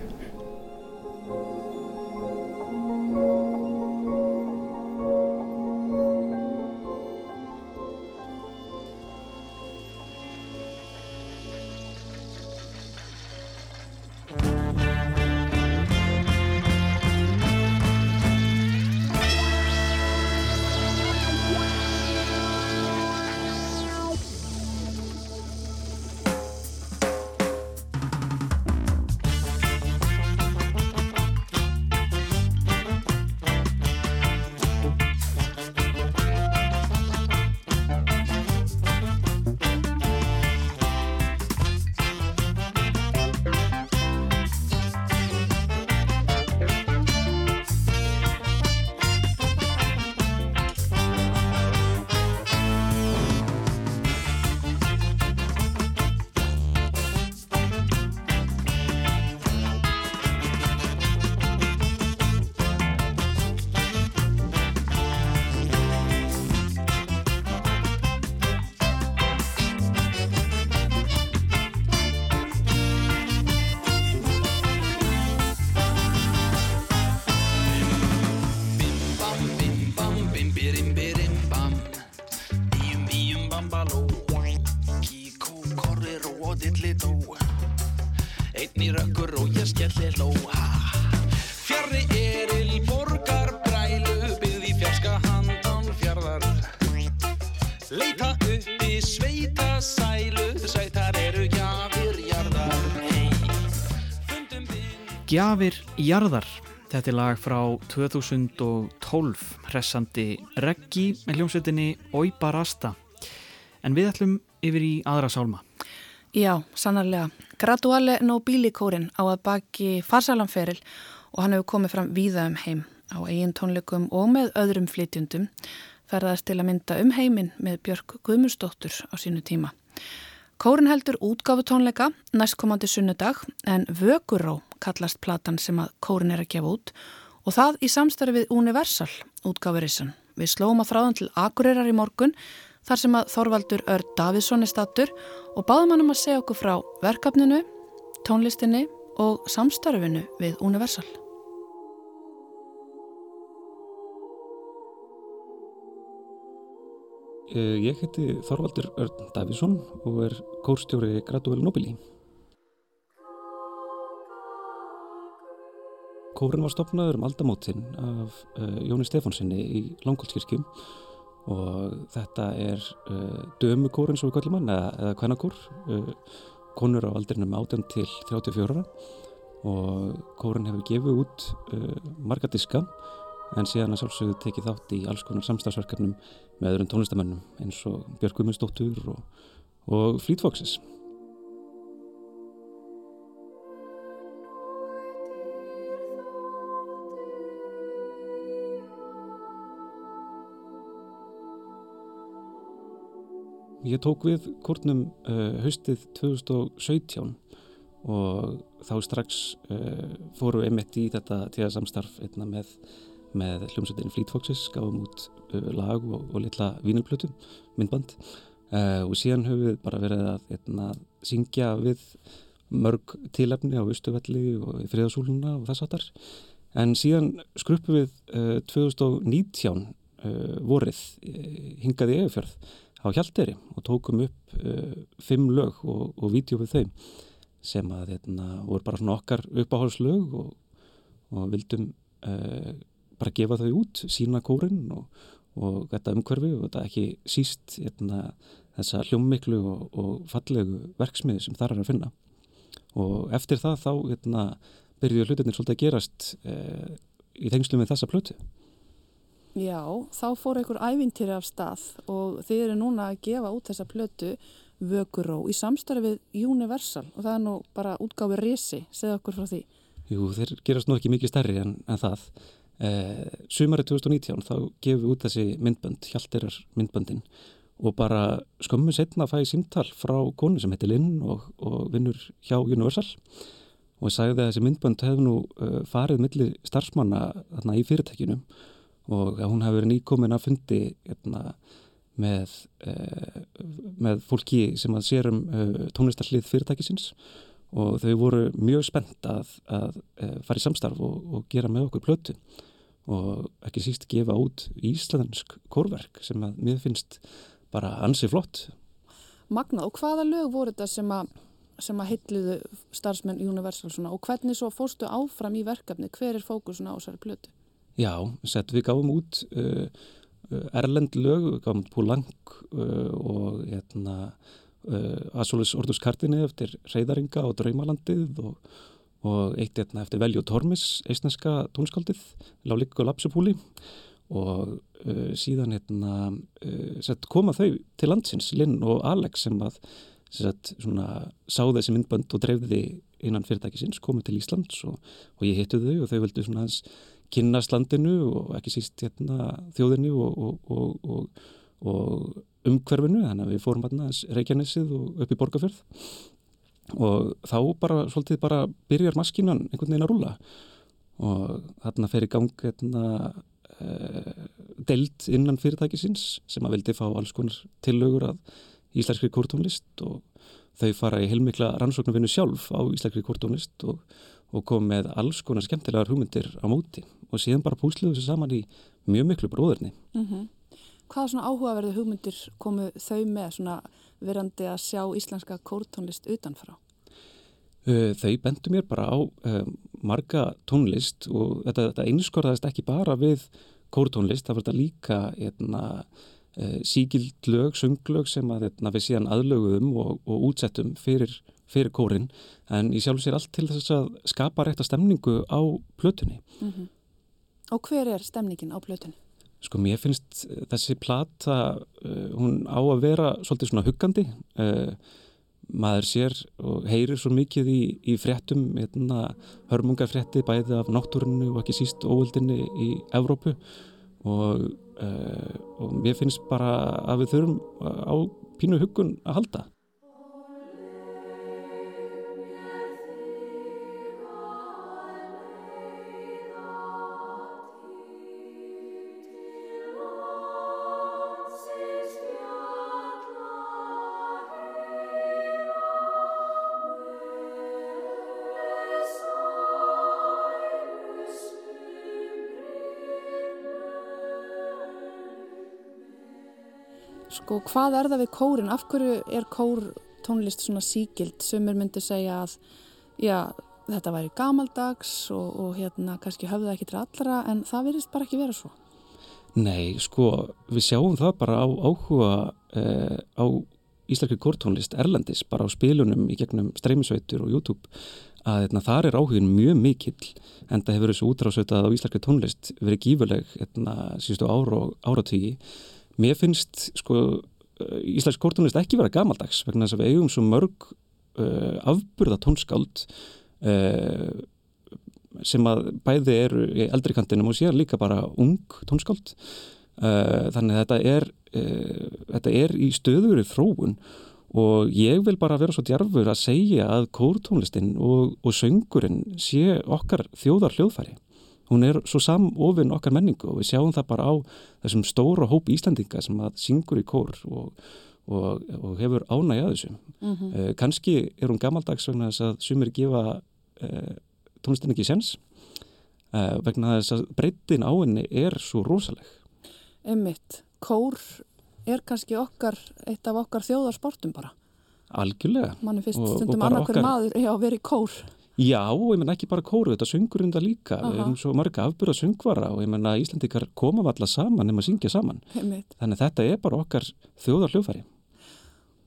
Leita uppi sveita sælu sveitar eru gjafir jarðar hey. Gjafir jarðar. Þetta er lag frá 2012, hressandi reggi með hljómsveitinni Oiba Rasta. En við ætlum yfir í aðra sálma. Já, sannarlega. Graduale Nobili kórin á að baki farsalamferil og hann hefur komið fram víða um heim á eigin tónleikum og með öðrum flytjundum ferðast til að mynda um heiminn með Björk Guðmundsdóttur á sínu tíma. Kórin heldur útgáfu tónleika næstkomandi sunnudag en Vögurró kallast platan sem að kórin er að gefa út og það í samstarfi við Universal útgáfurissan. Við slóum að þráðan til Akureyrar í morgun þar sem að Þorvaldur Örd Davidsson er stattur og báðum hann um að segja okkur frá verkefninu, tónlistinni og samstarfinu við Universal. Ég heiti Þorvaldur Örn Davísson og er kórstjóri Gradual Nobili. Kórin var stopnaður um aldamótin af uh, Jóni Stefánsinni í Langholtskirkjum og þetta er uh, dömukórin svo við kallum hann eða, eða kvennakór, konur á aldrinum 18 til 34 og kórin hefur gefið út marga diska en síðan að sjálfsögðu tekið þátt í alls konar samstagsverkefnum með öðrum tónlistamennum eins og Björk Guðmundsdóttur og, og Fleet Foxes. Ég tók við kórnum uh, haustið 2017 og þá strax uh, fóru einmitt í þetta tíðarsamstarf einna með með hljómsveitin Fleet Foxes, gáðum út lag og, og litla vínilplötu, myndband. Uh, og síðan höfum við bara verið að eitna, syngja við mörg tilefni á Östuvelli og Friðarsúluna og þess aftar en síðan skruppum við uh, 2019 vorið hingaði eigafjörð á Hjalteri og tókum upp fimm lög og, og vídeo við þau sem að eitna, voru bara svona okkar uppáhaldslög og, og vildum bara gefa þau út, sína kórin og, og þetta umhverfi og þetta ekki síst hérna, þessa hljómmiklu og, og fallegu verksmiði sem þar er að finna. Og eftir það þá hérna, byrjuðu hlutinir svolítið að gerast eh, í þengslum við þessa plötu. Já, þá fór einhver ævintýri af stað og þið eru núna að gefa út þessa plötu Vöguró í samstarfi við Universal. Og það er nú bara útgáfi risi, segð okkur frá því. Jú, þeir gerast nú ekki mikið stærri en, en það sumari 2019 þá gefum við út þessi myndbönd, Hjaltirar myndböndin. Og bara skömmu setna að fæði símtal frá konu sem heitir Linn og, og vinnur hjá Universal. Og ég sagði að þessi myndbönd hefði nú uh, farið millir starfsmanna þarna í fyrirtækinu. Og að hún hefði verið nýkomin að fundi hérna, með, uh, með fólki sem að sérum uh, tónlistarlið fyrirtækisins. og þau voru mjög spennt að, að fara í samstarf og, og gera með okkur plötu og ekki síst gefa út íslensk kórverk sem að mér finnst bara ansi flott. Magna, og hvaða lög voru þetta sem að, sem að heitluðu starfsmenn Universal svona, og hvernig svo fórstu áfram í verkefni? Hver er fókusun á þessari plötu? Já, sett, við gáum út uh, erlend lög, við gáum Púlang uh, og hérna, uh, Asolis Ordus Kartinni eftir Reyðaringa og Draumalandið og og eitt hérna eftir Veljo Tormis, eisneska tónskaldið, Lálik og Lapsupúli. Og uh, síðan hérna uh, sett, koma þau til landsins, Linn og Alex sem að sett, svona, sá þessi myndbönd og dreifði innan fyrirtækisins, komið til Íslands og, og ég hittu þau og þau vildu svona hans kynast landinu og ekki síst hérna, þjóðinu og, og, og umhverfinu, þannig að við fórum hérna Reykjanesið og upp í Borgafjörð og þá bara svolítið bara byrjar maskinan einhvern veginn að rúla og þarna fer í gang hérna, e, deild innan fyrirtækisins sem að vildi fá alls konar tillögur að íslenskri kórtónlist og þau fara í heilmikla rannsóknarvinnu sjálf á íslenskri kórtónlist og, og kom með alls konar skemmtilegar hugmyndir á móti og síðan bara púsluðu þessu saman í mjög miklu bróðurni. Mm -hmm. Hvaða svona áhugaverðu hugmyndir komu þau með svona verandi að sjá íslenska kórtónlist utanfrá? Uh, þau bendu mér bara á uh, marga tónlist og þetta, þetta einskorðaðist ekki bara við kórtónlist, það var þetta líka eitna, uh, síkild lög, sunglög sem að, eitna, við síðan aðlöguðum og, og útsettum fyrir, fyrir kórin en ég sjálf sér allt til þess að skapa rétta stemningu á plötunni. Mm -hmm. Og hver er stemningin á plötunni? Sko mér finnst þessi plata, hún á að vera svolítið svona huggandi og maður sér og heyrir svo mikið í, í fréttum, hérna, hörmungarfrétti bæði af náttúrunni og ekki síst óvöldinni í Evrópu og, og mér finnst bara að við þurfum á pínu hugun að halda. Sko hvað er það við kórin? Af hverju er kór tónlist svona síkild sem er myndið segja að já, þetta væri gamaldags og, og hérna kannski höfðu ekki til allra en það verðist bara ekki vera svo. Nei, sko við sjáum það bara á áhuga eh, á íslenski kórtónlist Erlendis, bara á spilunum í gegnum streymisveitur og YouTube að etna, þar er áhugin mjög mikill en það hefur þessu útrásveitað á íslenski tónlist verið gífurleg etna, síðustu ára og áratígi Mér finnst sko eh, Íslands kórtónlist ekki vera gamaldags vegna þess að við eigum svo mörg uh, afburða tónskáld uh, sem að bæði eru í eldri kantinum og sér líka bara ung tónskáld. Uh, þannig að þetta er þetta er í stöður í þróun og ég vil bara vera svo djarfur að segja að kórtónlistin og, og söngurinn sé okkar þjóðar hljóðfæri hún er svo samofinn okkar menningu og við sjáum það bara á þessum stóra hóp Íslandinga sem að syngur í kór og, og, og hefur ánægja þessu. Mm -hmm. uh, Kanski er hún gammaldags vegna þess að sumir gefa uh, eh, tónlistin ekki sens uh, vegna þess að breytin á henni er svo rosaleg. Emmitt, kór er kannski okkar, eitt af okkar þjóðarsportum bara. Algjörlega. Manni finnst stundum annarkur maður já, að í kór. Já, ég menna ekki bara kóru, þetta sungur undar líka, Aha. við erum svo marga afbyrða sungvara og ég menna Íslandikar koma alltaf saman nema að syngja saman. Heimitt. Þannig að þetta er bara okkar þjóðar hljóðfæri.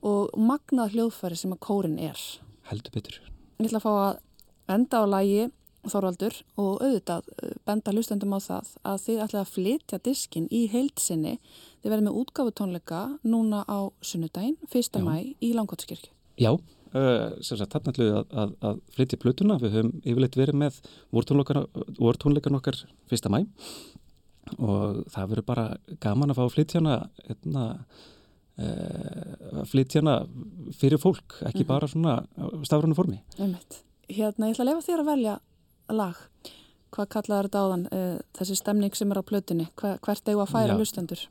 Og magnað hljóðfæri sem að kórin er. Heldur betur. Ég ætla að fá að enda á lægi Þorvaldur og auðvitað uh, benda hlustendum á það að þið ætla að flytja diskin í heilsinni. Þið verðum með útgáfutónleika núna á sunnudaginn, 1. mæ í Langkotskirkju. Já, þarna ætlum við að, að, að flytja plötuna, við höfum yfirleitt verið með vortónleikan okkar fyrsta mæ og það verður bara gaman að fá að flytja hana hérna, uh, flytja hana fyrir fólk, ekki mm -hmm. bara svona stafrönu formi. Einmitt. Hérna, ég ætla að lefa þér að velja lag. Hvað kallaður þetta áðan? Uh, þessi stemning sem er á plötunni, Hva, hvert eigu að færa lustendur?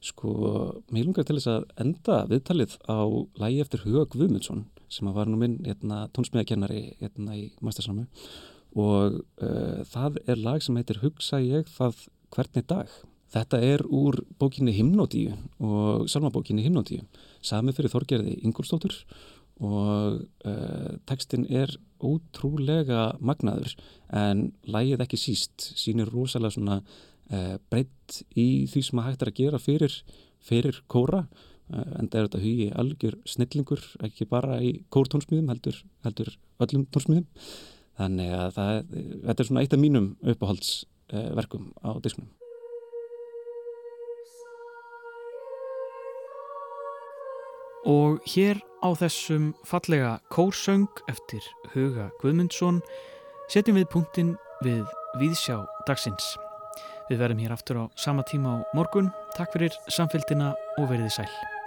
Sko, mér lungar til þess að enda viðtalið á lægi eftir Huga Guðmundsson sem var nú minn hérna, tónsmíðakennari hérna í Mastersamu og uh, það er lag sem heitir Hugsa ég það hvernig dag. Þetta er úr bókinni Himnodíu og salmabókinni Himnodíu, sami fyrir Þorgerði Ingolstóttur og uh, tekstin er ótrúlega magnaður en lægið ekki síst, sínir rosalega svona uh, breytt í því sem að hægt er að gera fyrir, fyrir kóra en það er þetta hugi algjör snillingur ekki bara í kórtónsmýðum heldur, heldur öllum tónsmýðum þannig að það, þetta er svona eitt af mínum uppáhaldsverkum uh, á disknum Og hér á þessum fallega kórsöng eftir Huga Guðmundsson setjum við punktin við Víðsjá dagsins. Við verðum hér aftur á sama tíma á morgun. Takk fyrir samfélgina og verðið sæl.